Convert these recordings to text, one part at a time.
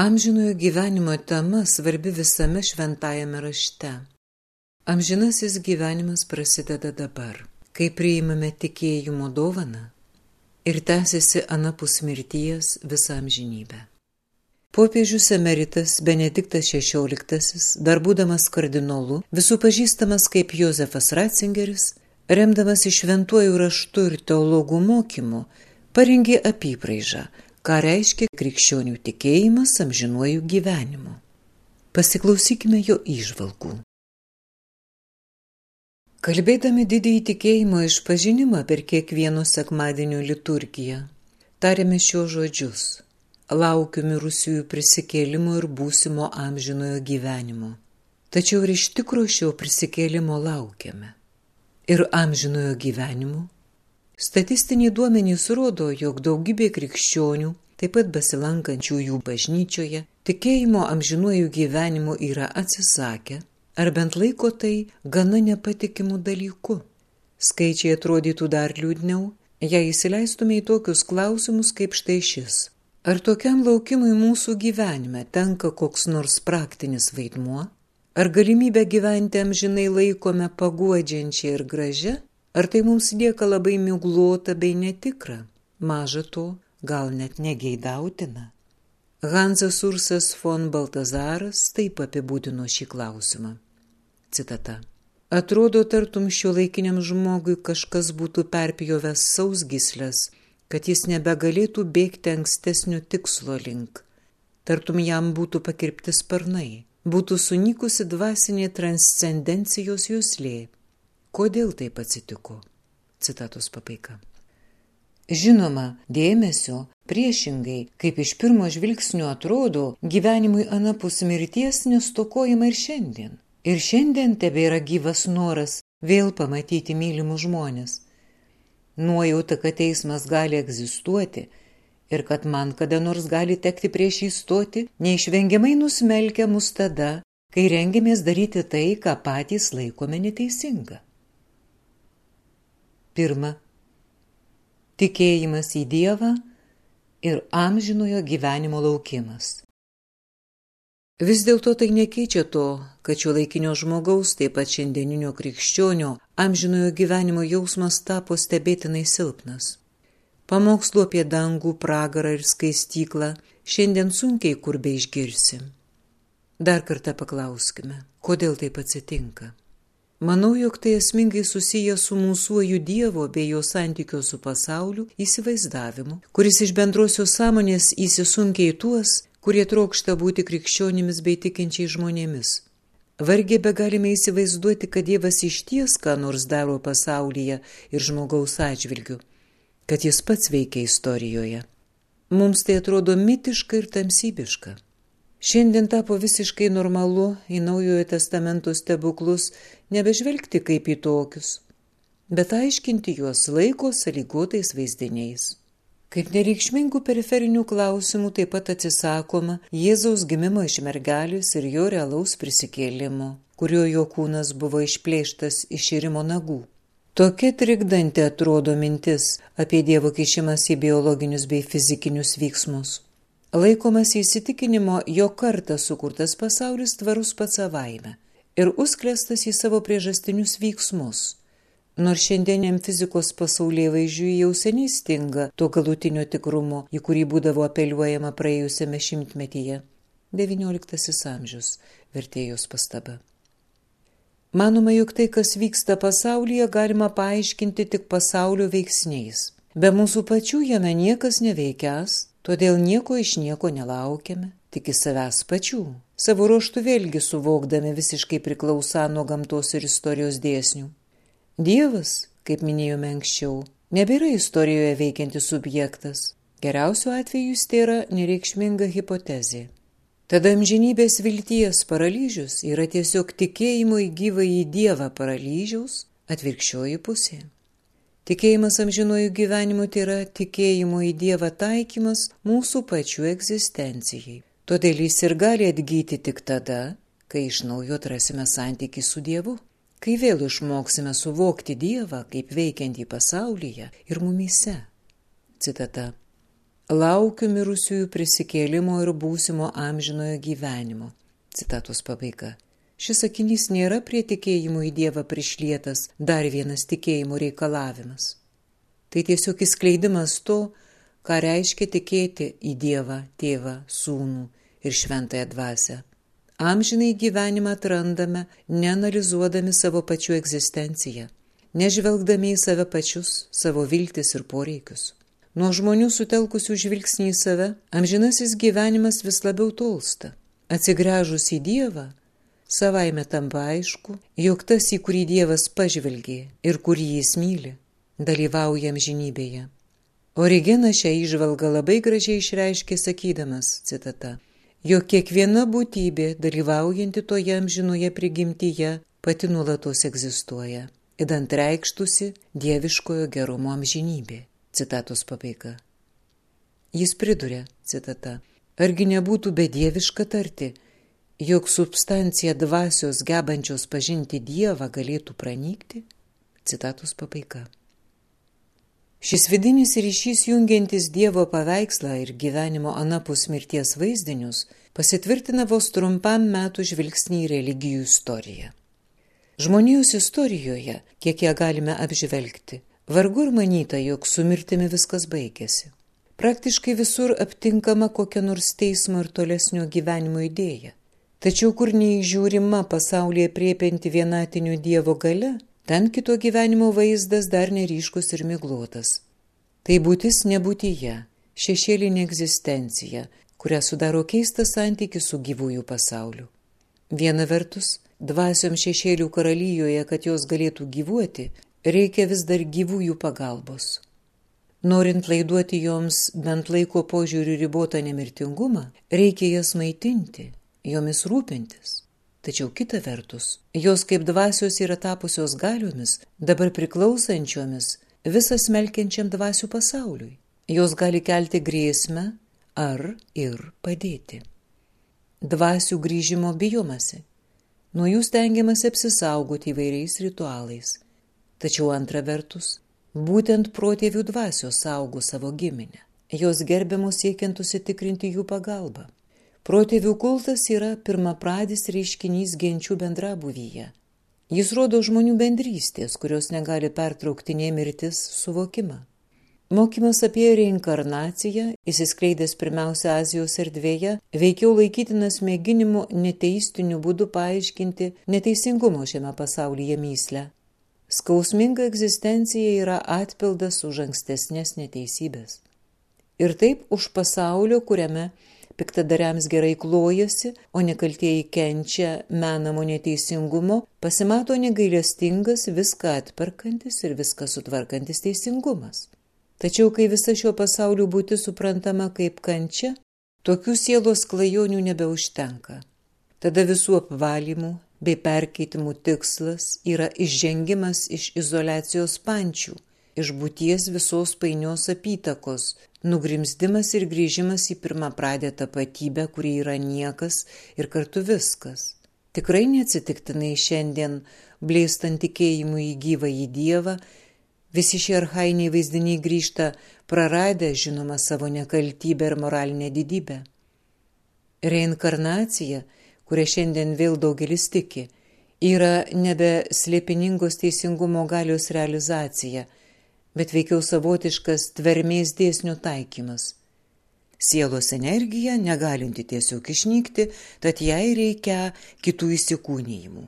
Amžinojo gyvenimo tema svarbi visame šventajame rašte. Amžinasis gyvenimas prasideda dabar, kai priimame tikėjimo dovaną ir tęsiasi anapus mirties visą amžinybę. Popiežius emeritas Benediktas XVI, dar būdamas kardinolu, visų pažįstamas kaip Josefas Ratzingeris, remdamas išventuoju raštu ir teologų mokymu, parengė apibraižą, ką reiškia krikščionių tikėjimas amžinuoju gyvenimu. Pasiklausykime jo išvalgų. Kalbėdami didįjį tikėjimo išpažinimą per kiekvieno sekmadienio liturgiją, tarėme šios žodžius - laukiu mirusiųjų prisikėlimo ir būsimo amžinojo gyvenimo. Tačiau ir iš tikro šio prisikėlimo laukiame. Ir amžinojo gyvenimo Statistiniai duomenys rodo, jog daugybė krikščionių, taip pat besilankančių jų bažnyčioje, tikėjimo amžinuoju gyvenimu yra atsisakę, ar bent laiko tai gana nepatikimų dalykų. Skaičiai atrodytų dar liūdniau, jei įsileistume į tokius klausimus kaip štai šis. Ar tokiam laukimui mūsų gyvenime tenka koks nors praktinis vaidmuo? Ar galimybę gyventi amžinai laikome paguodžiančią ir gražią, Ar tai mums lieka labai migluota bei netikra, maža to, gal net negeidautina? Hansas Ursas von Baltazaras taip apibūdino šį klausimą. Citata. Atrodo, tartum šio laikiniam žmogui kažkas būtų perpjovęs sausgislės, kad jis nebegalėtų bėgti ankstesnio tikslo link. Tartum jam būtų pakirpti sparnai, būtų sunykusi dvasinė transcendencijos jūslė Kodėl taip atsitiko? Citatos pabaiga. Žinoma, dėmesio, priešingai, kaip iš pirmo žvilgsnio atrodo, gyvenimui anapus mirties nestokojama ir šiandien. Ir šiandien tebėra gyvas noras vėl pamatyti mylimus žmonės. Nuojauta, kad teismas gali egzistuoti ir kad man kada nors gali tekti prieš įstoti, neišvengiamai nusmelkia mus tada, kai rengiamės daryti tai, ką patys laikome neteisinga. Pirma. Tikėjimas į Dievą ir amžinojo gyvenimo laukimas. Vis dėlto tai nekeičia to, kad šio laikinio žmogaus, taip pat šiandieninio krikščionio, amžinojo gyvenimo jausmas tapo stebėtinai silpnas. Pamokslu apie dangų, pragarą ir skaistyklą šiandien sunkiai kur be išgirsim. Dar kartą paklauskime, kodėl taip atsitinka. Manau, jog tai esmingai susiję su mūsųjų Dievo bei jo santykio su pasauliu įsivaizdavimu, kuris iš bendrosios sąmonės įsisunkia į tuos, kurie trokšta būti krikščionimis bei tikinčiai žmonėmis. Vargiai be galime įsivaizduoti, kad Dievas iš ties ką nors daro pasaulyje ir žmogaus atžvilgiu, kad jis pats veikia istorijoje. Mums tai atrodo mitiška ir tamsybiška. Šiandien tapo visiškai normalu į Naujojo testamento stebuklus nebežvelgti kaip į tokius, bet aiškinti juos laiko sąlygotais vaizdiniais. Kaip nereikšmingų periferinių klausimų taip pat atsisakoma Jėzaus gimimo iš mergelės ir jo realaus prisikėlimo, kurio jo kūnas buvo išplėštas iš irimo nagų. Tokia trikdanti atrodo mintis apie Dievo kišimas į biologinius bei fizikinius veiksmus laikomas įsitikinimo, jo kartą sukurtas pasaulis tvarus pats savaime ir užklestas į savo priežastinius veiksmus. Nors šiandieniam fizikos pasaulyje vaizdžiui jau seniai stinga to galutinio tikrumo, į kurį būdavo apeliuojama praėjusiame šimtmetyje. XIX amžius vertėjos pastaba. Manoma, jog tai, kas vyksta pasaulyje, galima paaiškinti tik pasaulio veiksniais. Be mūsų pačių jame niekas neveikias, Todėl nieko iš nieko nelaukiame, tik į savęs pačių. Savo ruoštų vėlgi suvokdami visiškai priklausą nuo gamtos ir istorijos dėsnių. Dievas, kaip minėjome anksčiau, nebėra istorijoje veikiantis subjektas. Geriausiu atveju jis tai yra nereikšminga hipotezė. Tada amžinybės vilties paralyžius yra tiesiog tikėjimo į gyvą į Dievą paralyžiaus atvirkščioji pusė. Tikėjimas amžinuoju gyvenimu tai yra tikėjimo į Dievą taikymas mūsų pačių egzistencijai. Todėl jis ir gali atgyti tik tada, kai iš naujo atrasime santykį su Dievu, kai vėl išmoksime suvokti Dievą kaip veikiantį pasaulyje ir mumyse. Citata. laukiu mirusiųjų prisikėlimo ir būsimo amžinojo gyvenimo. Citatos pabaiga. Šis sakinys nėra prie tikėjimo į Dievą prišlietas dar vienas tikėjimo reikalavimas. Tai tiesiog įskleidimas to, ką reiškia tikėti į Dievą, Tėvą, Sūnų ir Šventąją Dvasę. Amžinai gyvenimą atrandame, neanalizuodami savo pačių egzistenciją, nežvelgdami į save pačius, savo viltis ir poreikius. Nuo žmonių sutelkusių žvilgsnį į save, amžinasis gyvenimas vis labiau tolsta. Atsigręžus į Dievą, savaime tampa aišku, jog tas, į kurį Dievas pažvelgė ir kurį jis myli, dalyvauja amžinybėje. Origenas šią išvalgą labai gražiai išreiškė sakydamas, citata, jog kiekviena būtybė, dalyvaujanti toje amžinoje prigimtyje, pati nuolatos egzistuoja, įdant reikštusi dieviškojo gerumo amžinybė. Citatos pabaiga. Jis priduria, citata, argi nebūtų bedieviška tarti, jog substancija dvasios gebančios pažinti Dievą galėtų pranykti? Citatos pabaiga. Šis vidinis ryšys jungiantis Dievo paveikslą ir gyvenimo anapus mirties vaizdinius pasitvirtina vos trumpam metų žvilgsnį į religijų istoriją. Žmonijos istorijoje, kiek ją galime apžvelgti, Vargu ir manyta, jog su mirtimi viskas baigėsi. Praktiškai visur aptinkama kokia nors teismo ir tolesnio gyvenimo idėja. Tačiau kur neįžiūrima pasaulyje priepinti vienatinių Dievo gale, ten kito gyvenimo vaizdas dar neryškus ir miglotas. Tai būtis nebūtyje, šešėlinė egzistencija, kurią sudaro keistas santykis su gyvųjų pasauliu. Viena vertus, dvasiom šešėlių karalyjoje, kad jos galėtų gyvuoti, reikia vis dar gyvųjų pagalbos. Norint laiduoti joms bent laiko požiūrių ribotą nemirtingumą, reikia jas maitinti, jomis rūpintis. Tačiau kita vertus, jos kaip dvasios yra tapusios galiomis, dabar priklausančiomis visas melkiančiam dvasių pasauliui. Jos gali kelti grėsmę ar ir padėti. Dvasių grįžimo bijomasi. Nuo jų stengiamasi apsisaugoti įvairiais ritualais Tačiau antra vertus, būtent protėvių dvasios saugo savo giminę. Jos gerbiamos siekiant užsitikrinti jų pagalbą. Protėvių kultas yra pirmapradis reiškinys genčių bendrabuvyje. Jis rodo žmonių bendrystės, kurios negali pertraukti nei mirtis suvokimą. Mokymas apie reinkarnaciją, įsiskleidęs pirmiausia Azijos erdvėje, veikiau laikytinas mėginimu neteistiniu būdu paaiškinti neteisingumo šiame pasaulyje myslę. Skausminga egzistencija yra atpildas už ankstesnės neteisybės. Ir taip už pasaulio, kuriame piktadariams gerai klojasi, o nekaltieji kenčia menamo neteisingumo, pasimato negailestingas, viską atperkantis ir viską sutvarkantis teisingumas. Tačiau, kai visa šio pasaulio būti suprantama kaip kančia, tokių sielos klajonių nebeužtenka. Tada visų apvalymų, bei perkeitimų tikslas yra išžengimas iš izolacijos pančių, iš būties visos painios apytakos, nugrimzdimas ir grįžimas į pirmą pradę tapatybę, kuri yra niekas ir kartu viskas. Tikrai neatsitiktinai šiandien, blėstant tikėjimu į gyvą į Dievą, visi šie arhainiai vaizdiniai grįžta praradę, žinoma, savo nekaltybę ir moralinę didybę. Reinkarnacija – kuria šiandien vėl daugelis tiki, yra nebe slėpiningos teisingumo galios realizacija, bet veikiau savotiškas tvermės dėsnių taikymas. Sielos energija negalinti tiesiog išnykti, tad jai reikia kitų įsikūnijimų.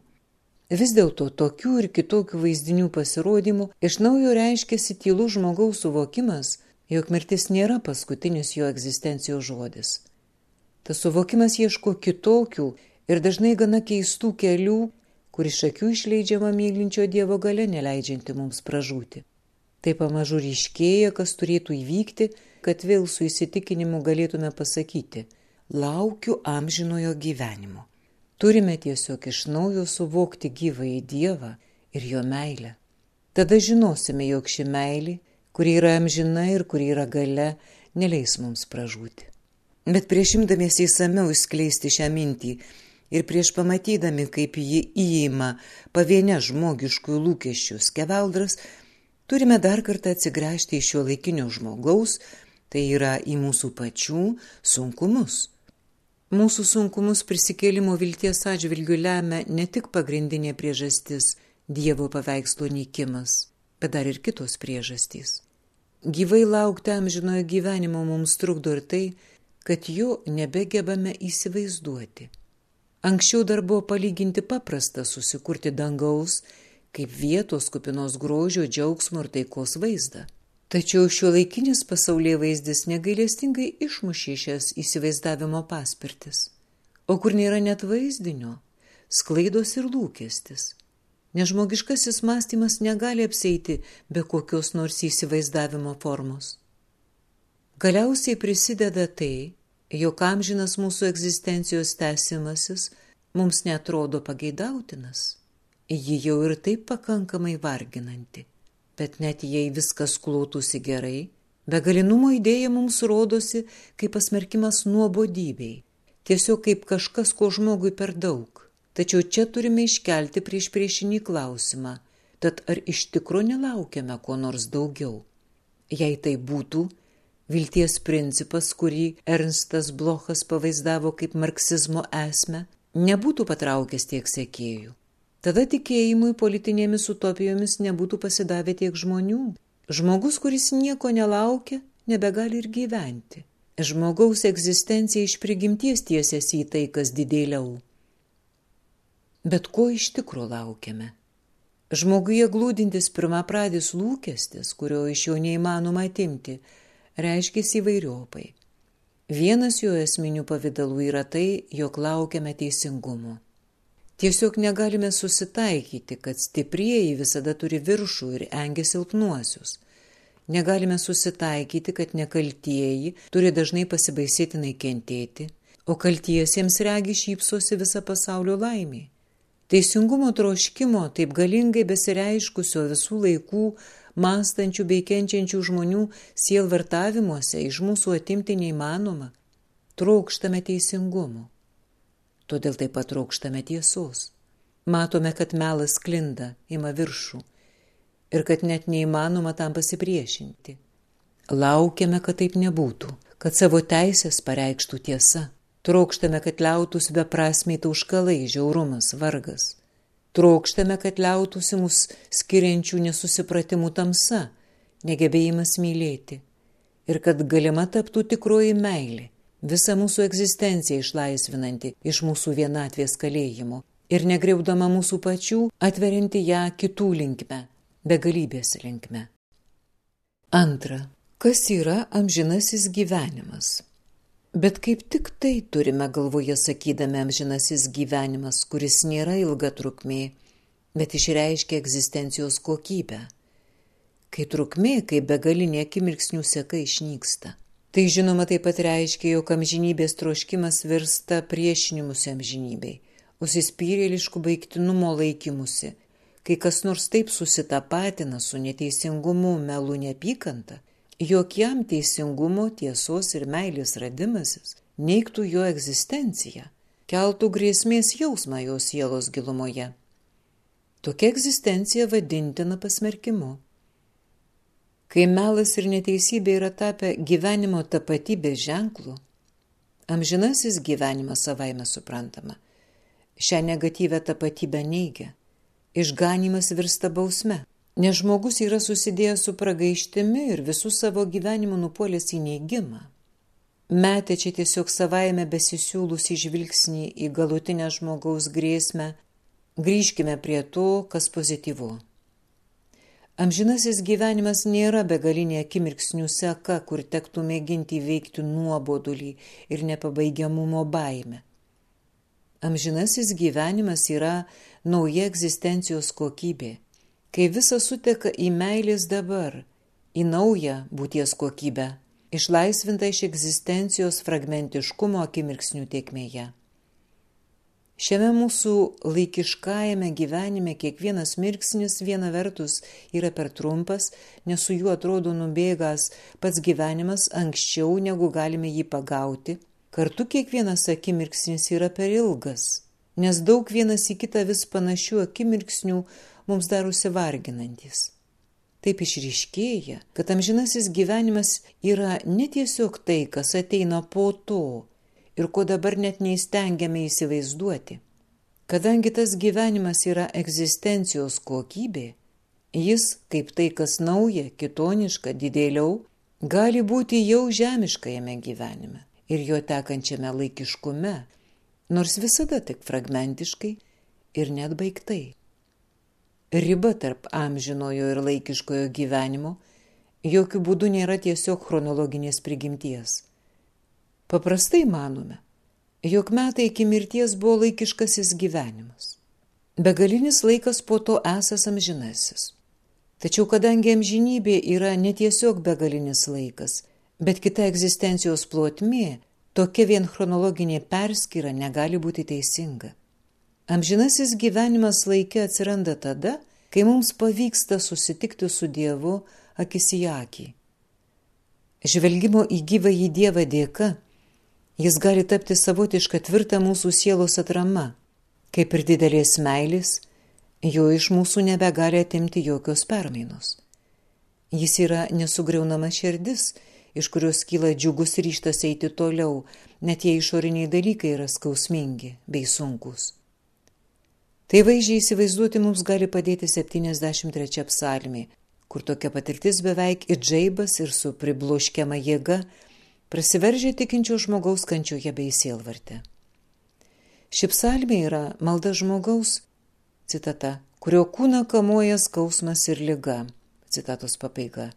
Vis dėlto tokių ir kitokių vaizdinių pasirodymų iš naujo reiškiasi tylų žmogaus suvokimas, jog mirtis nėra paskutinis jo egzistencijos žodis. Tas suvokimas ieško kitokių ir dažnai gana keistų kelių, kur iš akių išleidžiama mylinčio Dievo gale neleidžianti mums pražūti. Tai pamažu ryškėja, kas turėtų įvykti, kad vėl su įsitikinimu galėtume pasakyti - laukiu amžinojo gyvenimo. Turime tiesiog iš naujo suvokti gyvą į Dievą ir jo meilę. Tada žinosime, jog ši meilė, kuri yra amžina ir kuri yra gale, neleis mums pražūti. Bet prieš imdamiesi įsameu išskleisti šią mintį, ir prieš pamatydami, kaip ji įima pavienę žmogiškųjų lūkesčių skeveldras, turime dar kartą atsigręžti į šio laikinio žmogaus, tai yra į mūsų pačių sunkumus. Mūsų sunkumus prisikėlimo vilties atžvilgių lemia ne tik pagrindinė priežastis Dievo paveikslo nykimas, bet dar ir kitos priežastys. Gyvai laukti amžinojo gyvenimo mums trukdo ir tai, kad jo nebegebame įsivaizduoti. Anksčiau dar buvo palyginti paprasta susikurti dangaus kaip vietos kupinos grožio, džiaugsmo ir taikos vaizdą. Tačiau šio laikinis pasaulyje vaizdis negailestingai išmušė šias įsivaizdavimo paspirtis. O kur nėra net vaizdinio, sklaidos ir lūkestis. Nežmogiškasis mąstymas negali apseiti be kokios nors įsivaizdavimo formos. Galiausiai prisideda tai, jog amžinas mūsų egzistencijos tęsimasis mums netrodo pageidautinas. Ji jau ir taip pakankamai varginanti. Bet net jei viskas klūtųsi gerai, begalinumo idėja mums rodosi kaip pasmerkimas nuobodybei. Tiesiog kaip kažkas, ko žmogui per daug. Tačiau čia turime iškelti prieš priešinį klausimą. Tad ar iš tikro nelaukiame ko nors daugiau? Jei tai būtų, Vilties principas, kurį Ernstas Blochas pavaizdavo kaip marksizmo esmę, nebūtų patraukęs tiek sekėjų. Tada tikėjimui politinėmis utopijomis nebūtų pasidavę tiek žmonių. Žmogus, kuris nieko nelaukia, nebegali ir gyventi. Žmogaus egzistencija iš prigimties tiesiasi į tai, kas didėliau. Bet ko iš tikro laukiame? Žmoguje glūdintis pirmapradis lūkestis, kurio iš jo neįmanoma atimti, reiškėsi įvairiopai. Vienas jo esminių pavydalų yra tai, jog laukiame teisingumo. Tiesiog negalime susitaikyti, kad stiprieji visada turi viršų ir engia silpnuosius. Negalime susitaikyti, kad nekaltieji turi dažnai pasibaisėtinai kentėti, o kaltiesiems regi šypsosi visą pasaulio laimį. Teisingumo troškimo, taip galingai besireiškusio visų laikų mąstančių bei kenčiančių žmonių sielvartavimuose iš mūsų atimti neįmanoma. Trokštame teisingumo. Todėl taip pat trokštame tiesos. Matome, kad melas klinda, ima viršų ir kad net neįmanoma tam pasipriešinti. Laukiame, kad taip nebūtų, kad savo teisės pareikštų tiesa. Trokštame, kad liautųsi beprasmiai tauškalai, žiaurumas, vargas. Trokštame, kad liautųsi mus skiriančių nesusipratimų tamsa, negebėjimas mylėti. Ir kad galima taptų tikroji meilė, visą mūsų egzistenciją išlaisvinanti iš mūsų vienatvės kalėjimo ir negreudama mūsų pačių, atverinti ją kitų linkme, begalybės linkme. Antra. Kas yra amžinasis gyvenimas? Bet kaip tik tai turime galvoje sakydami amžinasis gyvenimas, kuris nėra ilga trukmė, bet išreiškia egzistencijos kokybę. Kai trukmė, kaip begalinė akimirksnių seka išnyksta. Tai žinoma taip pat reiškia, jog amžinybės troškimas virsta priešinimusi amžinybei, užsispyrėliškų baigtinumo laikymusi, kai kas nors taip susitapatina su neteisingumu, melu, neapykanta, jokiam teisingumo, tiesos ir meilės radimasis neiktų jo egzistenciją, keltų grėsmės jausmą jo sielos gilumoje. Tokia egzistencija vadintina pasmerkimu. Kai melas ir neteisybė yra tapę gyvenimo tapatybės ženklu, amžinasis gyvenimas savaime suprantama, šią negatyvę tapatybę neigia, išganimas virsta bausme. Nes žmogus yra susidėjęs su pragaištimi ir visų savo gyvenimų nupuolęs į neigimą. Metė čia tiesiog savaime besisiūlusi žvilgsnį į galutinę žmogaus grėsmę, grįžkime prie to, kas pozityvu. Amžinasis gyvenimas nėra begalinė akimirksnių seka, kur tektų mėginti įveikti nuobodulį ir nepabaigiamumo baimę. Amžinasis gyvenimas yra nauja egzistencijos kokybė kai visa suteka į meilės dabar, į naują būties kokybę, išlaisvinta iš egzistencijos fragmentiškumo akimirksnių tiekmėje. Šiame mūsų laikiškajame gyvenime kiekvienas mirksnis viena vertus yra per trumpas, nes su juo atrodo nubėgas pats gyvenimas anksčiau negu galime jį pagauti, kartu kiekvienas akimirksnis yra per ilgas, nes daug vienas į kitą vis panašių akimirksnių mums darosi varginantis. taip išryškėja, kad amžinasis gyvenimas yra ne tiesiog tai, kas ateina po to ir ko dabar net neįstengiame įsivaizduoti. Kadangi tas gyvenimas yra egzistencijos kokybė, jis, kaip tai kas nauja, kitoniška, didėliau, gali būti jau žemiškajame gyvenime ir jo tekančiame laikiškume, nors visada tik fragmentiškai ir net baigtai riba tarp amžinojo ir laikiškojo gyvenimo jokių būdų nėra tiesiog chronologinės prigimties. Paprastai manome, jog metai iki mirties buvo laikiškasis gyvenimas. Begalinis laikas po to esas amžinasis. Tačiau kadangi amžinybė yra ne tiesiog begalinis laikas, bet kita egzistencijos plotmė, tokia vien chronologinė perskyra negali būti teisinga. Amžinasis gyvenimas laikė atsiranda tada, kai mums pavyksta susitikti su Dievu akis į akį. Žvelgimo į gyvą į Dievą dėka, jis gali tapti savotišką tvirtą mūsų sielos atrama, kaip ir didelės meilės, jo iš mūsų nebegali atimti jokios permainos. Jis yra nesugriaunama širdis, iš kurios kyla džiugus ryštas eiti toliau, net jei išoriniai dalykai yra skausmingi bei sunkus. Tai vaizdžiai įsivaizduoti mums gali padėti 73 psalmė, kur tokia patirtis beveik ir džaibas ir su pribloškiama jėga prasiveržia tikinčio žmogaus kančioje bei sielvarte. Ši psalmė yra malda žmogaus, citata, kurio kūną kamuoja skausmas ir lyga, citatos pabaiga.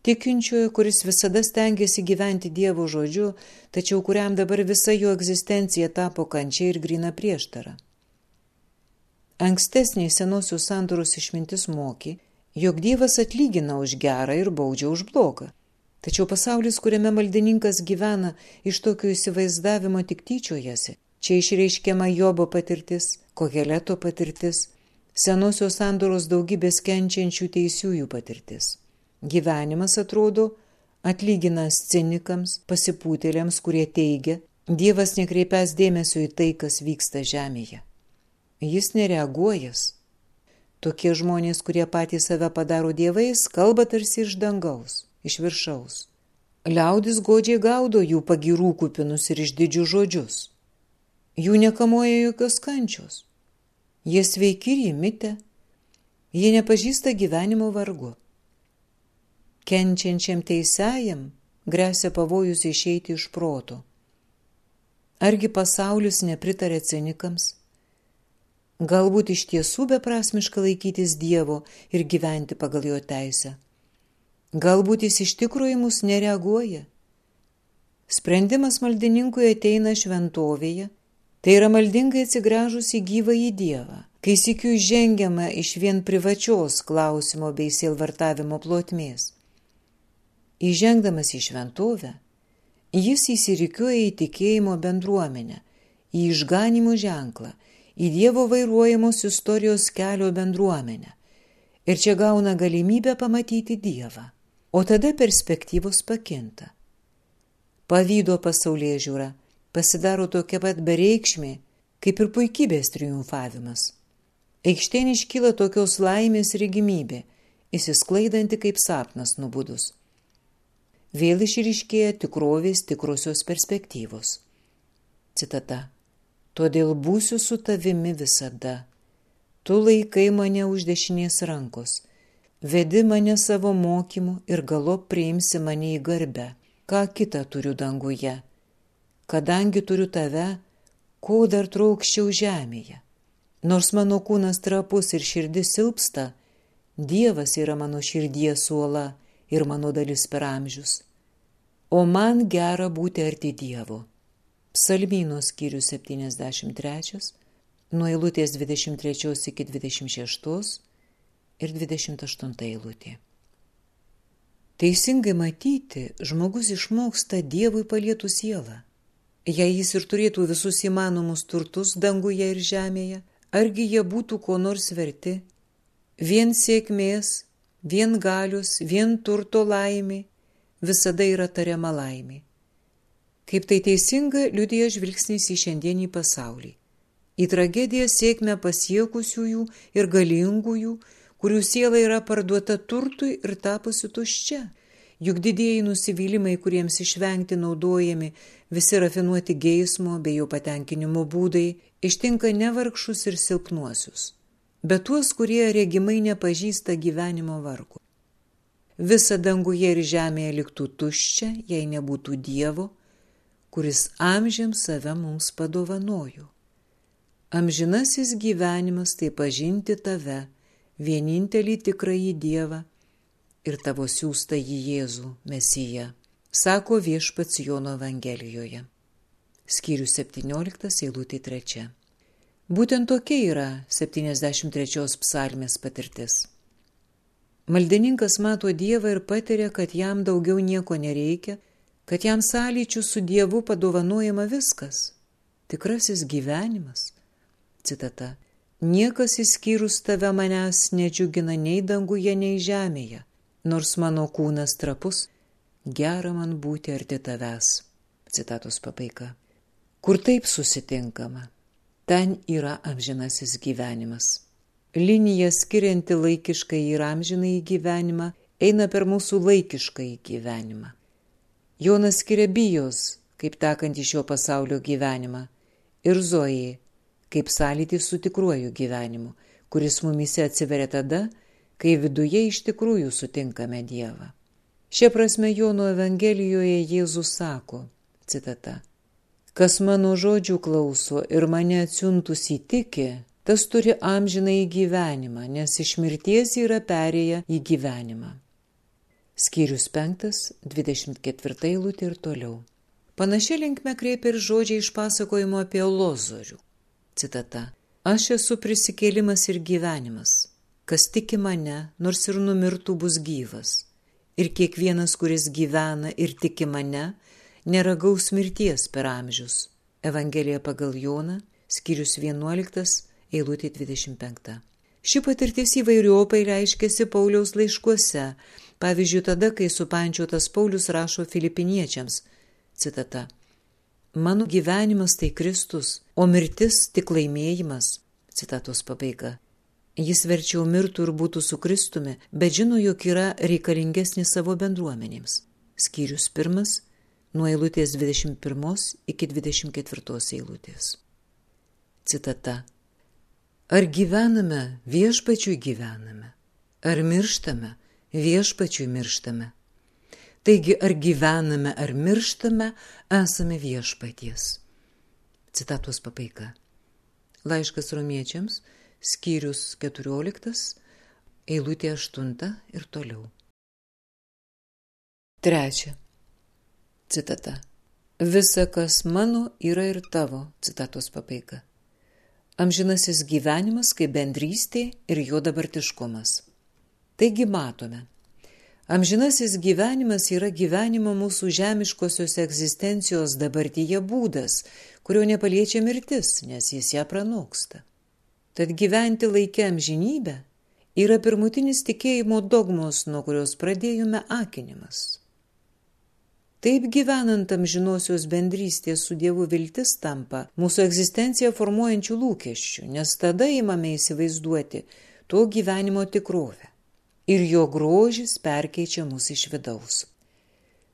Tikinčiojo, kuris visada stengiasi gyventi Dievo žodžiu, tačiau kuriam dabar visa jo egzistencija tapo kančia ir grina prieštara. Ankstesnė senosios sandoros išmintis moki, jog Dievas atlygina už gerą ir baudžia už blogą. Tačiau pasaulis, kuriame maldininkas gyvena, iš tokio įsivaizdavimo tik tyčiojasi. Čia išreiškiama Jobo patirtis, Koheleto patirtis, senosios sandoros daugybės kenčiančių teisiųjų patirtis. Gyvenimas atrodo atlyginas cinikams, pasipūtėliams, kurie teigia, Dievas nekreipias dėmesio į tai, kas vyksta žemėje. Jis nereaguojas. Tokie žmonės, kurie patys save padaro dievais, kalba tarsi iš dangaus, iš viršaus. Liaudis godžiai gaudo jų pagirų kupinus ir išdidžių žodžius. Jų nekamoja jokios kančios. Jie sveiki ir įmitę. Jie nepažįsta gyvenimo vargu. Kenčiančiam teisėjam grėsia pavojus išeiti iš proto. Argi pasaulis nepritarė cinikams? Galbūt iš tiesų beprasmiška laikytis Dievo ir gyventi pagal jo teisę. Galbūt jis iš tikrųjų mus nereaguoja. Sprendimas maldininkui ateina šventovėje, tai yra maldingai atsigręžus į gyvą į Dievą, kai sikiu žengiama iš vien privačios klausimo bei sielvartavimo plotmės. Įžengdamas į šventovę, jis įsirikiuoja į tikėjimo bendruomenę, į išganimo ženklą į Dievo vairuojamos istorijos kelio bendruomenę. Ir čia gauna galimybę pamatyti Dievą. O tada perspektyvos pakinta. Pavydo pasaulyje žiūra pasidaro tokia pat bereikšmė, kaip ir puikybės triumfavimas. Aikštėn iškyla tokios laimės regimybė, įsisklaidanti kaip sapnas nubudus. Vėl išryškėja tikrovės tikrosios perspektyvos. Citata todėl būsiu su tavimi visada. Tu laikai mane už dešinės rankos, vedi mane savo mokymu ir galo priimsi mane į garbę, ką kitą turiu danguje. Kadangi turiu tave, ko dar traukščiau žemėje. Nors mano kūnas trapus ir širdis silpsta, Dievas yra mano širdies suola ir mano dalis per amžius. O man gera būti arti Dievo. Psalmyno skyrius 73, nuo eilutės 23 iki 26 ir 28 eilutė. Teisingai matyti, žmogus išmoksta Dievui palietų sielą. Jei jis ir turėtų visus įmanomus turtus danguje ir žemėje, argi jie būtų ko nors verti, vien sėkmės, vien galius, vien turto laimė, visada yra tariama laimė. Kaip tai teisinga liudija žvilgsnis į šiandienį pasaulį. Į tragediją sėkmę pasiekusiųjų ir galingųjų, kurių siela yra parduota turtui ir tapusi tuščia. Juk didieji nusivylimai, kuriems išvengti naudojami visi rafinuoti geismo bei jo patenkinimo būdai, ištinka nevargšus ir silpnuosius, bet tuos, kurie regimai nepažįsta gyvenimo vargų. Visa danguje ir žemėje liktų tuščia, jei nebūtų Dievo, kuris amžiams save mums padovanojo. Amžinasis gyvenimas tai pažinti tave, vienintelį tikrąjį Dievą ir tavo siūstą į Jėzų, Mesiją, sako viešpats Jono Evangelijoje. Skyrius 17, eilutė 3. Būtent tokia yra 73 psalmės patirtis. Maldininkas mato Dievą ir patiria, kad jam daugiau nieko nereikia, kad jam sąlyčių su Dievu padovanojama viskas - tikrasis gyvenimas. Citata. Niekas įskyrus tave manęs nedžiugina nei danguje, nei žemėje nors mano kūnas trapus, gera man būti arti tavęs. Citatos pabaiga. Kur taip susitinkama, ten yra amžinasis gyvenimas. Linija skirianti laikiškai ir amžinai gyvenimą eina per mūsų laikiškai gyvenimą. Jonas skiria bijos, kaip tekant iš šio pasaulio gyvenimą, ir Zojai, kaip sąlytį su tikruoju gyvenimu, kuris mumise atsiveria tada, kai viduje iš tikrųjų sutinkame Dievą. Šia prasme Jono Evangelijoje Jėzus sako, citata, Kas mano žodžių klauso ir mane atsiuntus įtiki, tas turi amžiną į gyvenimą, nes iš mirties yra perėję į gyvenimą. Skyrius 5, 24 eilutė ir toliau. Panašiai linkme kreipia ir žodžiai iš pasakojimo apie Lozorių. Citata. Aš esu prisikėlimas ir gyvenimas. Kas tiki mane, nors ir numirtų, bus gyvas. Ir kiekvienas, kuris gyvena ir tiki mane, neragaus mirties per amžius. Evangelija pagal Joną, skyrius 11, eilutė 25. Ši patirtis įvairiopai reiškėsi Pauliaus laiškuose, pavyzdžiui, tada, kai supančiotas Paulius rašo filipiniečiams. Citata. Mano gyvenimas tai Kristus, o mirtis tik laimėjimas. Citatos pabaiga. Jis verčiau mirtų ir būtų su Kristumi, bet žino, jog yra reikalingesnis savo bendruomenėms. Skyrius pirmas, nuo eilutės 21 iki 24 eilutės. Citata. Ar gyvename viešpačiui gyvename, ar mirštame viešpačiui mirštame. Taigi, ar gyvename, ar mirštame, esame viešpaties. Citatos pabaiga. Laiškas romiečiams skyrius 14, eilutė 8 ir toliau. Trečia. Citata. Visa, kas mano, yra ir tavo. Citatos pabaiga. Amžinasis gyvenimas kaip bendrystė ir jo dabartiškumas. Taigi matome. Amžinasis gyvenimas yra gyvenimo mūsų žemiškosios egzistencijos dabartyje būdas, kurio nepaliečia mirtis, nes jis ją pranoksta. Tad gyventi laikę amžinybę yra pirmutinis tikėjimo dogmos, nuo kurios pradėjome akinimas. Taip gyvenant amžinosios bendrystės su Dievu viltis tampa mūsų egzistenciją formuojančių lūkesčių, nes tada įmame įsivaizduoti to gyvenimo tikrovę ir jo grožis perkeičia mus iš vidaus.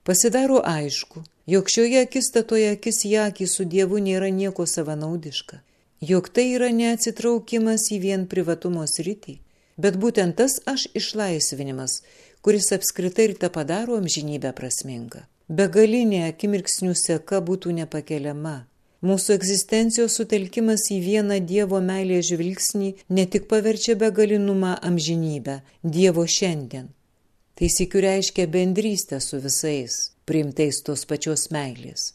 Pasidaro aišku, jog šioje akistatoje akis į akį su Dievu nėra nieko savanaudiška jog tai yra neatsitraukimas į vien privatumo sritį, bet būtent tas aš išlaisvinimas, kuris apskritai ir tą padaro amžinybę prasmingą. Begalinė akimirksnių seka būtų nepakeliama. Mūsų egzistencijos sutelkimas į vieną Dievo meilės žvilgsnį ne tik paverčia begalinumą amžinybę, Dievo šiandien. Tai sikiu reiškia bendrystę su visais, priimtais tos pačios meilės.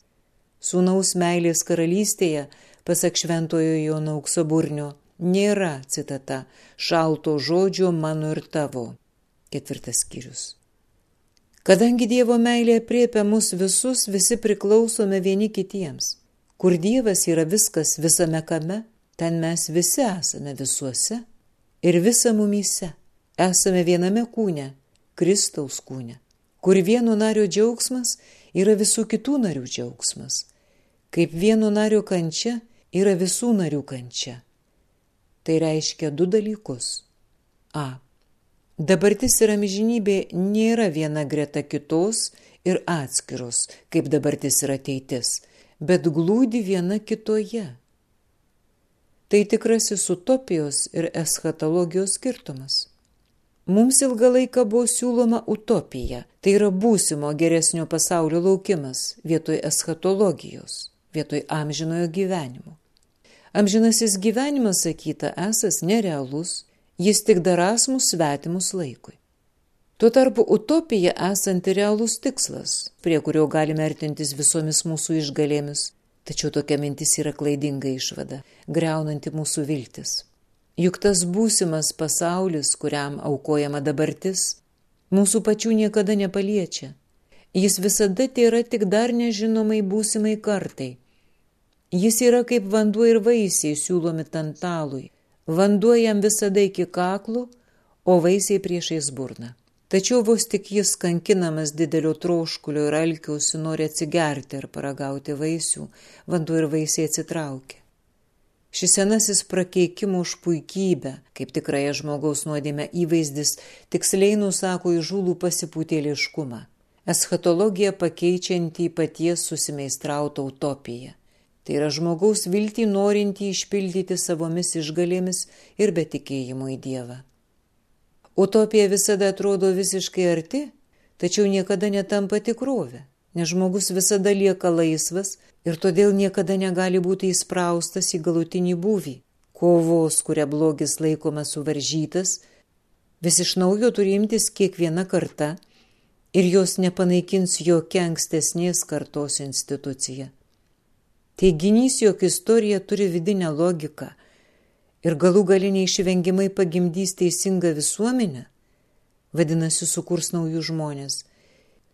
Sūnaus meilės karalystėje pasak šventojo Jono auksaburnio, nėra, citata, šalto žodžio mano ir tavo. Ketvirtas skyrius. Kadangi Dievo meilė priepia mus visus, visi priklausome vieni kitiems. Kur Dievas yra viskas visame kame, ten mes visi esame visuose ir visa mumyse. Esame viename kūne, Kristaus kūne, kur vieno nario džiaugsmas yra visų kitų narių džiaugsmas. Kaip vieno nario kančia yra visų narių kančia. Tai reiškia du dalykus. A. Dabartis ir amžinybė nėra viena greta kitos ir atskiros, kaip dabartis ir ateitis, bet glūdi viena kitoje. Tai tikrasis utopijos ir eschatologijos skirtumas. Mums ilgą laiką buvo siūloma utopija, tai yra būsimo geresnio pasaulio laukimas vietoj eschatologijos, vietoj amžinojo gyvenimo. Amžinasis gyvenimas, sakyta, esas nerealus, jis tik daras mus svetimus laikui. Tuo tarpu utopija esanti realus tikslas, prie kurio galime artintis visomis mūsų išgalėmis, tačiau tokia mintis yra klaidinga išvada, greunanti mūsų viltis. Juk tas būsimas pasaulis, kuriam aukojama dabartis, mūsų pačių niekada nepaliečia. Jis visada tai yra tik dar nežinomai būsimai kartai. Jis yra kaip vanduo ir vaisiai siūlomi tantalui. Vanduo jam visada iki kaklų, o vaisiai priešais burną. Tačiau vos tik jis kankinamas didelio troškulio ir alkiausi nori atsigerti ar paragauti vaisių, vanduo ir vaisiai atsitraukia. Šis senasis prakeikimų už puikybę, kaip tikrąją žmogaus nuodėmę įvaizdis, tiksliai nusako įžūlų pasipūtėliškumą. Eschatologija pakeičianti į paties susimeistrautą utopiją. Tai yra žmogaus viltį norinti išpildyti savomis išgalėmis ir be tikėjimo į Dievą. Utopija visada atrodo visiškai arti, tačiau niekada netampa tikrovė nes žmogus visada lieka laisvas ir todėl niekada negali būti įspraustas į galutinį būvį. Kovos, kuria blogis laikomas suvaržytas, vis iš naujo turi imtis kiekviena karta ir jos nepanaikins jokia ankstesnės kartos institucija. Teiginys, jog istorija turi vidinę logiką ir galų gali neišvengiamai pagimdys teisingą visuomenę, vadinasi, sukurs naujus žmonės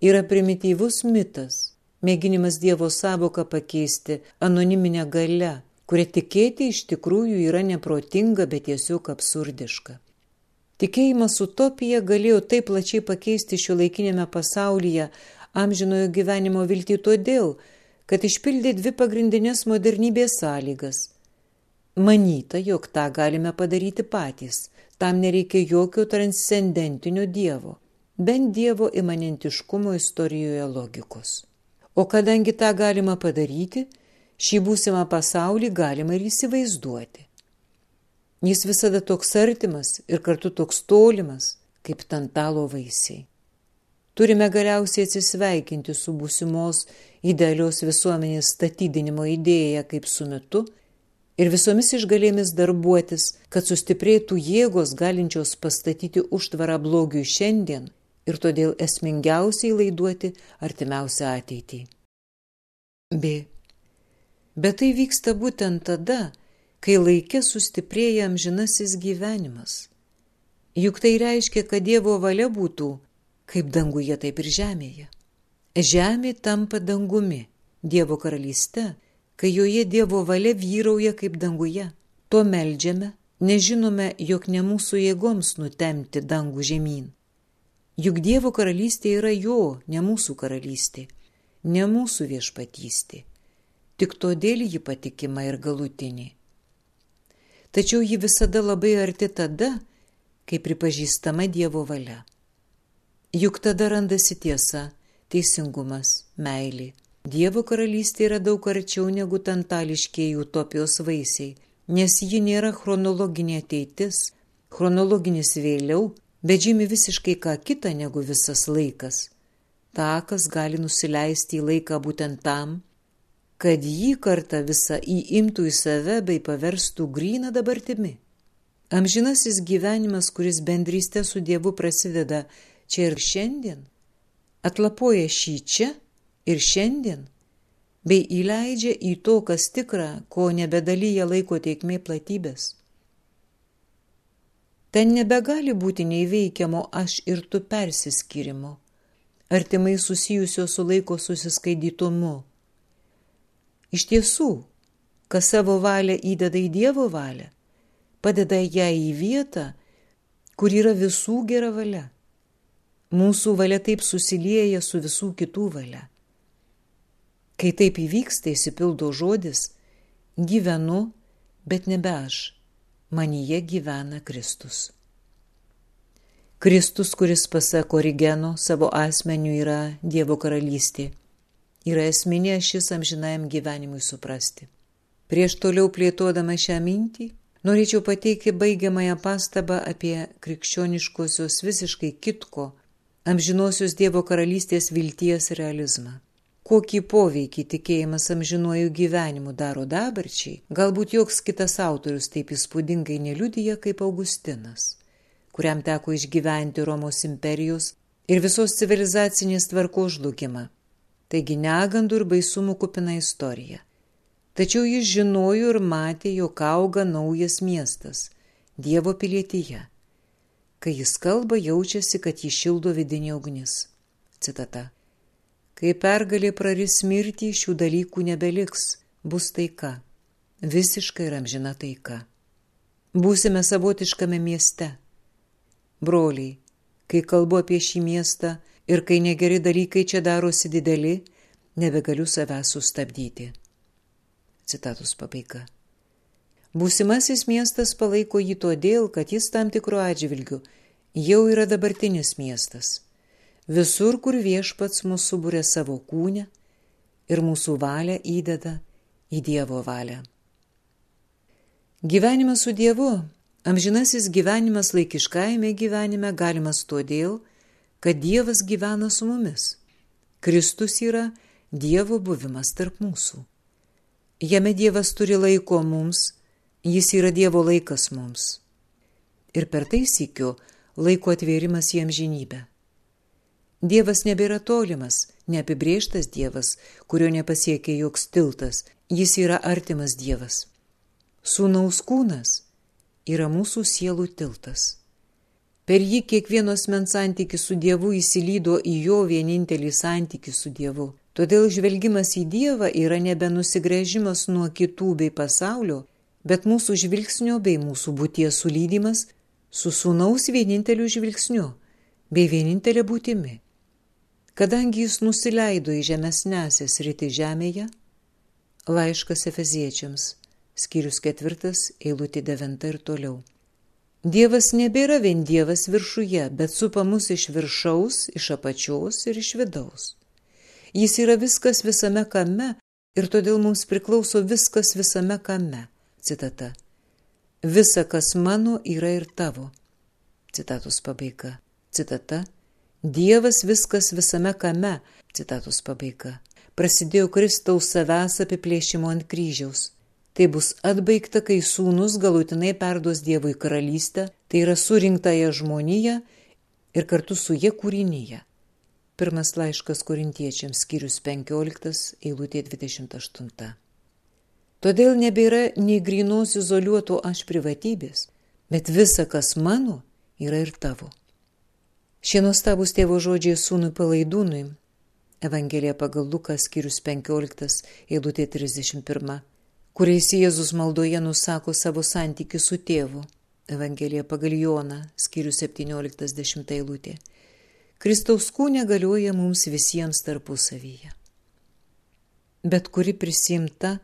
yra primityvus mitas, mėginimas Dievo savoką pakeisti anoniminę galę, kuria tikėti iš tikrųjų yra neprotinga, bet tiesiog absurdiška. Tikėjimas utopija galėjo taip plačiai pakeisti šio laikinėme pasaulyje amžinojo gyvenimo viltį todėl, kad išpildė dvi pagrindinės modernybės sąlygas. Manyta, jog tą galime padaryti patys, tam nereikia jokio transcendentinio Dievo bent Dievo imanentiškumo istorijoje logikos. O kadangi tą galima padaryti, šį būsimą pasaulį galima ir įsivaizduoti. Jis visada toks artimas ir kartu toks tolimas, kaip tantalo vaisiai. Turime galiausiai atsisveikinti su būsimos idealios visuomenės statydinimo idėja kaip su metu ir visomis išgalėmis darbuotis, kad sustiprėtų jėgos galinčios pastatyti užtvarą blogiui šiandien ir todėl esmingiausiai laiduoti artimiausią ateitį. B. Bet tai vyksta būtent tada, kai laikė sustiprėja amžinasis gyvenimas. Juk tai reiškia, kad Dievo valia būtų kaip danguje, taip ir žemėje. Žemė tampa dangumi, Dievo karalyste, kai joje Dievo valia vyrauja kaip danguje. To meldžiame, nežinome, jog ne mūsų jėgoms nutemti dangų žemyn. Juk Dievo karalystė yra jo, ne mūsų karalystė, ne mūsų viešpatystė. Tik todėl ji patikima ir galutinė. Tačiau ji visada labai arti tada, kai pripažįstama Dievo valia. Juk tada randasi tiesa, teisingumas, meilė. Dievo karalystė yra daug arčiau negu tantališkieji utopijos vaisiai, nes ji nėra chronologinė ateitis, chronologinis vėliau, bet žymi visiškai ką kitą negu visas laikas. Takas gali nusileisti į laiką būtent tam, kad jį kartą visą įimtų į save bei paverstų gryną dabartimi. Amžinasis gyvenimas, kuris bendrystė su Dievu prasideda čia ir šiandien, atlapoja šį čia ir šiandien, bei įleidžia į to, kas tikra, ko nebedalyja laiko teikmė platybės. Ten nebegali būti neįveikiamo aš ir tu persiskirimo, artimai susijusio su laiko susiskaidytumu. Iš tiesų, kas savo valią įdeda į Dievo valią, padeda ją į vietą, kur yra visų gera valia. Mūsų valia taip susilieja su visų kitų valia. Kai taip įvyksta, įsipildo žodis, gyvenu, bet nebe aš manyje gyvena Kristus. Kristus, kuris pasak Origeno savo asmeniu yra Dievo karalystė, yra esminė šis amžinajam gyvenimui suprasti. Prieš toliau plėtodama šią mintį, norėčiau pateikti baigiamąją pastabą apie krikščioniškosios visiškai kitko, amžinosios Dievo karalystės vilties realizmą kokį poveikį tikėjimas amžinuoju gyvenimu daro dabarčiai, galbūt joks kitas autorius taip įspūdingai neliudyja kaip Augustinas, kuriam teko išgyventi Romos imperijos ir visos civilizacinės tvarkos žlugimą. Taigi negandų ir baisumų kupina istorija. Tačiau jis žinojo ir matė, jog auga naujas miestas - Dievo pilietyje. Kai jis kalba, jaučiasi, kad jį šildo vidinė ugnis. Citata. Kai pergalė praris mirtį, šių dalykų nebeliks, bus taika, visiškai ir amžina taika. Būsime savotiškame mieste. Broliai, kai kalbu apie šį miestą ir kai negeri dalykai čia darosi dideli, nebegaliu savęs sustabdyti. Citatus pabaiga. Būsimasis miestas palaiko jį todėl, kad jis tam tikro atžvilgiu jau yra dabartinis miestas visur, kur viešpats mūsų subūrė savo kūnę ir mūsų valią įdeda į Dievo valią. Gyvenimas su Dievu, amžinasis gyvenimas laikiškajame gyvenime galimas todėl, kad Dievas gyvena su mumis. Kristus yra Dievo buvimas tarp mūsų. Jame Dievas turi laiko mums, jis yra Dievo laikas mums. Ir per tai sėkiu laiko atvėrimas į amžinybę. Dievas nebėra tolimas, neapibrieštas Dievas, kurio nepasiekia joks tiltas, jis yra artimas Dievas. Sūnaus kūnas yra mūsų sielų tiltas. Per jį kiekvienos mens santykis su Dievu įsilydo į jo vienintelį santykį su Dievu. Todėl žvelgimas į Dievą yra nebe nusigrėžimas nuo kitų bei pasaulio, bet mūsų žvilgsnio bei mūsų būties sulydimas su sūnaus vieninteliu žvilgsniu bei vienintelė būtimi. Kadangi jis nusileido į žemesnėsias rytį žemėje, laiškas Efeziečiams, skyrius ketvirtas, eilutė devinta ir toliau. Dievas nebėra vien Dievas viršuje, bet supa mus iš viršaus, iš apačios ir iš vidaus. Jis yra viskas visame kame ir todėl mums priklauso viskas visame kame. Citata. Visa, kas mano, yra ir tavo. Citatos pabaiga. Citata Dievas viskas visame kame, citatos pabaiga. Prasidėjo Kristaus savęs apiplėšimo ant kryžiaus. Tai bus atbaigta, kai sūnus galutinai perduos Dievui karalystę, tai yra surinktąją žmoniją ir kartu su jie kūrinyje. Pirmas laiškas korintiečiams skyrius 15, eilutė 28. Todėl nebėra nei grinos izoliuoto aš privatybės, bet visa, kas mano, yra ir tavo. Šie nuostabus tėvo žodžiai sūnui palaidūnui. Evangelija pagal Lukas skyrius 15, eilutė 31, kuriais Jėzus maldoje nusako savo santykių su tėvu. Evangelija pagal Joną skyrius 17, eilutė. Kristaus kūnė galioja mums visiems tarpusavyje. Bet kuri prisimta,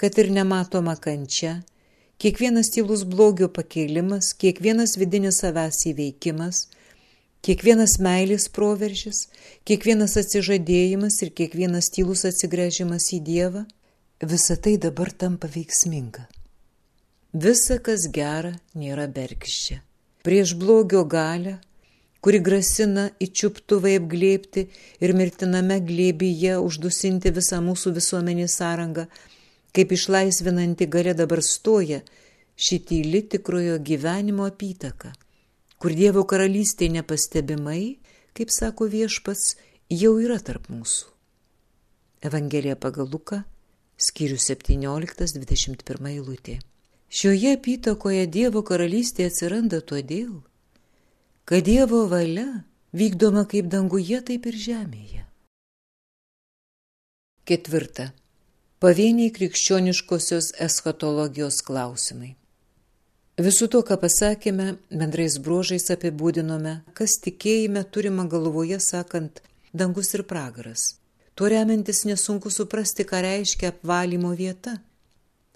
kad ir nematoma kančia, kiekvienas tylus blogio pakėlimas, kiekvienas vidinis savęs įveikimas – Kiekvienas meilės proveržis, kiekvienas atsižadėjimas ir kiekvienas tylus atsigręžimas į Dievą, visa tai dabar tampa veiksminga. Visa, kas gera, nėra bergščia. Prieš blogio galę, kuri grasina įčiuptuvai apglėpti ir mirtiname glėbyje uždusinti visą mūsų visuomenės sąrangą, kaip išlaisvinanti gale dabar stoja šityli tikrojo gyvenimo apytaka kur Dievo karalystė nepastebimai, kaip sako viešpats, jau yra tarp mūsų. Evangelija pagal Luką, skyrius 17-21 eilutė. Šioje apytakoje Dievo karalystė atsiranda todėl, kad Dievo valia vykdoma kaip danguje, taip ir žemėje. Ketvirta. Pavieniai krikščioniškosios eschatologijos klausimai. Visų to, ką pasakėme, bendrais bruožais apibūdinome, kas tikėjime turima galvoje sakant dangus ir pragaras. Tuo remiantis nesunku suprasti, ką reiškia apvalymo vieta.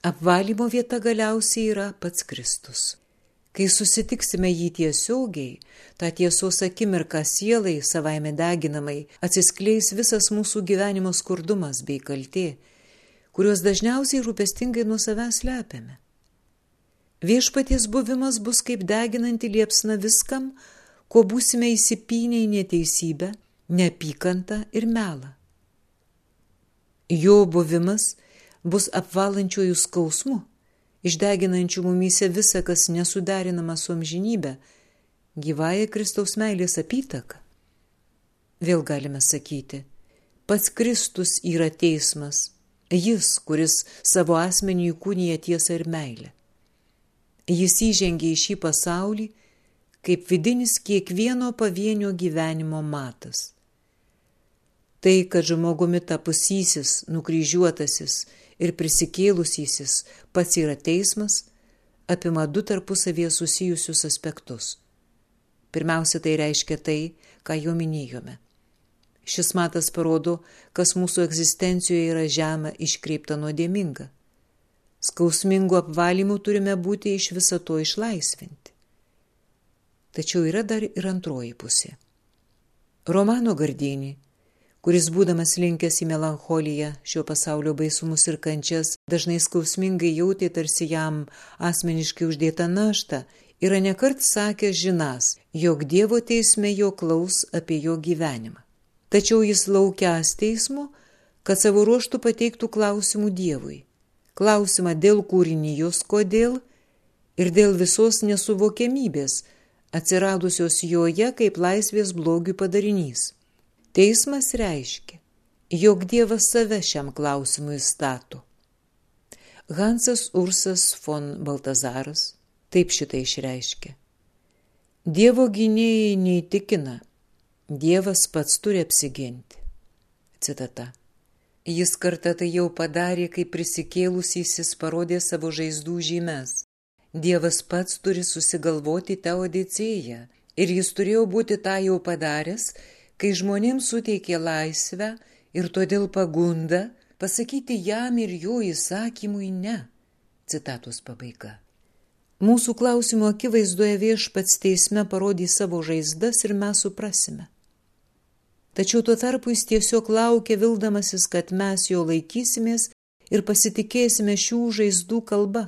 Apvalymo vieta galiausiai yra pats Kristus. Kai susitiksime jį tiesiogiai, tą tiesos akimirką sielai savaime deginamai atsiskleis visas mūsų gyvenimo skurdumas bei kaltė, kuriuos dažniausiai rūpestingai nuo savęs slepiame. Viešpaties buvimas bus kaip deginanti liepsna viskam, kuo būsime įsipynę į neteisybę, neapykantą ir melą. Jo buvimas bus apvalančiųjų skausmu išdeginančių mumyse visą, kas nesuderinama su amžinybė, gyvąją Kristaus meilės apytaka. Vėl galime sakyti, pats Kristus yra teismas, jis, kuris savo asmenį įkūnija tiesą ir meilę. Jis įžengė į šį pasaulį kaip vidinis kiekvieno pavienio gyvenimo matas. Tai, kad žmogumi tapusysis, nukryžiuotasis, ir prisikėlusysis pats yra teismas, apima du tarpusavėje susijusius aspektus. Pirmiausia, tai reiškia tai, ką jau minėjome. Šis matas parodo, kas mūsų egzistencijoje yra žemė iškreipta nuodėminga. Skausmingų apvalymų turime būti iš viso to išlaisvinti. Tačiau yra dar ir antroji pusė. Romano Gardinį kuris būdamas linkęs į melancholiją, šio pasaulio baisumus ir kančias, dažnai skausmingai jautė tarsi jam asmeniškai uždėtą naštą, yra nekart sakęs žinas, jog Dievo teisme jo klaus apie jo gyvenimą. Tačiau jis laukias teismo, kad savo ruoštų pateiktų klausimų Dievui. Klausimą dėl kūrinijos kodėl ir dėl visos nesuvokiamybės, atsiradusios joje kaip laisvės blogių padarinys. Teismas reiškia, jog Dievas save šiam klausimui stato. Hansas Ursas von Baltazaras taip šitai išreiškia. Dievo gynėjai neįtikina, Dievas pats turi apsiginti. Citata. Jis kartą tai jau padarė, kai prisikėlusysis parodė savo žaizdų žymes. Dievas pats turi susigalvoti tą odicėją ir jis turėjo būti tą jau padaręs, kai žmonėms suteikė laisvę ir todėl pagunda pasakyti jam ir jo įsakymui ne. Citatos pabaiga. Mūsų klausimo akivaizdoje viešpats teisme parodys savo žaizdas ir mes suprasime. Tačiau tuo tarpu jis tiesiog laukia vildamasis, kad mes jo laikysimės ir pasitikėsime šių žaizdų kalba,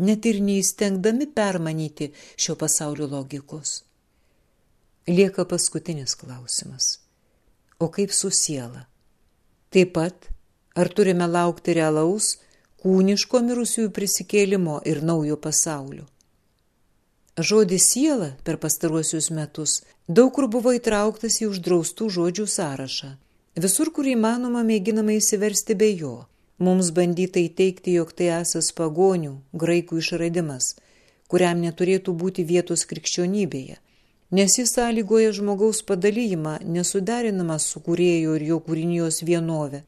net ir neįstengdami permanyti šio pasaulio logikos. Lieka paskutinis klausimas. O kaip su siela? Taip pat, ar turime laukti realaus, kūniško mirusiųjų prisikėlimo ir naujo pasaulio? Žodis siela per pastaruosius metus daug kur buvo įtrauktas į uždraustų žodžių sąrašą. Visur, kur įmanoma, mėginama įsiversti be jo. Mums bandyta įteikti, jog tai esas pagonių, graikų išradimas, kuriam neturėtų būti vietos krikščionybėje nes jis sąlygoja žmogaus padalyjimą nesuderinamą su kūrėjo ir jo kūrinijos vienove.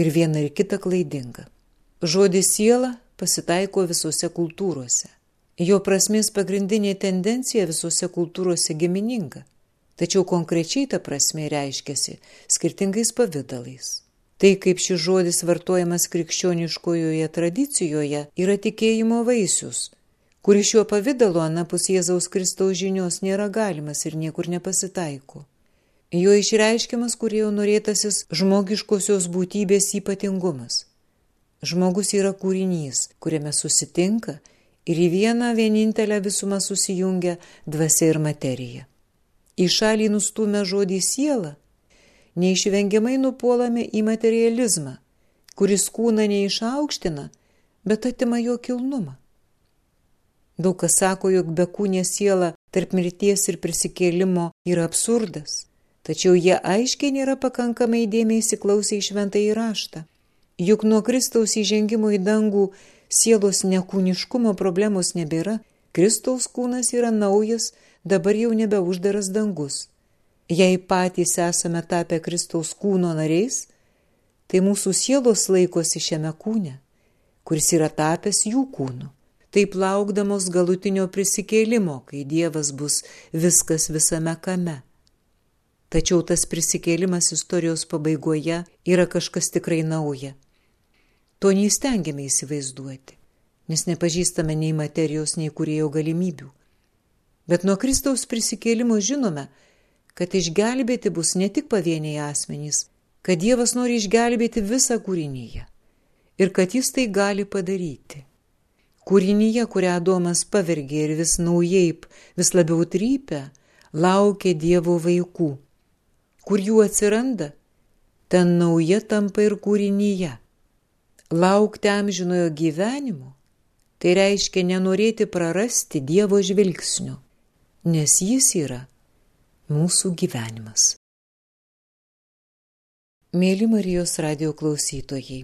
Ir viena ir kita klaidinga. Žodis siela pasitaiko visose kultūrose. Jo prasmės pagrindinė tendencija visose kultūrose gimininga. Tačiau konkrečiai ta prasme reiškiasi skirtingais pavydalais. Tai, kaip šis žodis vartojamas krikščioniškojoje tradicijoje, yra tikėjimo vaisius kuris šiuo pavydalu anapus Jėzaus Kristaus žinios nėra galimas ir niekur nepasitaiko. Jo išreiškiamas kurėjo norėtasis žmogiškosios būtybės ypatingumas. Žmogus yra kūrinys, kuriame susitinka ir į vieną vienintelę visumą susijungia dvasia ir materija. Į šalį nustumę žodį siela, neišvengiamai nupuolame į materializmą, kuris kūną neišaukština, bet atima jo kilnumą. Daug kas sako, jog bekūnė siela tarp mirties ir prisikėlimo yra absurdas, tačiau jie aiškiai nėra pakankamai dėmiai įsiklausę į šventą įraštą. Juk nuo Kristaus įžengimo į dangų sielos nekūniškumo problemos nebėra, Kristaus kūnas yra naujas, dabar jau nebeuždaras dangus. Jei patys esame tapę Kristaus kūno nariais, tai mūsų sielos laikosi šiame kūne, kuris yra tapęs jų kūnu taip laukdamos galutinio prisikėlimo, kai Dievas bus viskas visame kame. Tačiau tas prisikėlimas istorijos pabaigoje yra kažkas tikrai nauja. To neįstengiame įsivaizduoti, nes nepažįstame nei materijos, nei kurėjo galimybių. Bet nuo Kristaus prisikėlimo žinome, kad išgelbėti bus ne tik pavieniai asmenys, kad Dievas nori išgelbėti visą kūrinyje ir kad jis tai gali padaryti. Kūrinyje, kurią Adomas pavergė ir vis naujai, vis labiau trypia, laukia Dievo vaikų. Kur jų atsiranda, ten nauja tampa ir kūrinyje. Laukti amžinojo gyvenimo Tai reiškia nenorėti prarasti Dievo žvilgsnio, nes jis yra mūsų gyvenimas. Mėly Marijos radio klausytojai,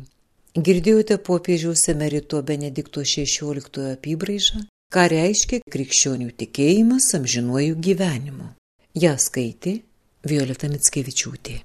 girdėjote popiežiaus emerito Benedikto XVI apibraižą, ką reiškia krikščionių tikėjimas amžinuoju gyvenimu. Ja skaitė Violeta Mitskevičiūtė.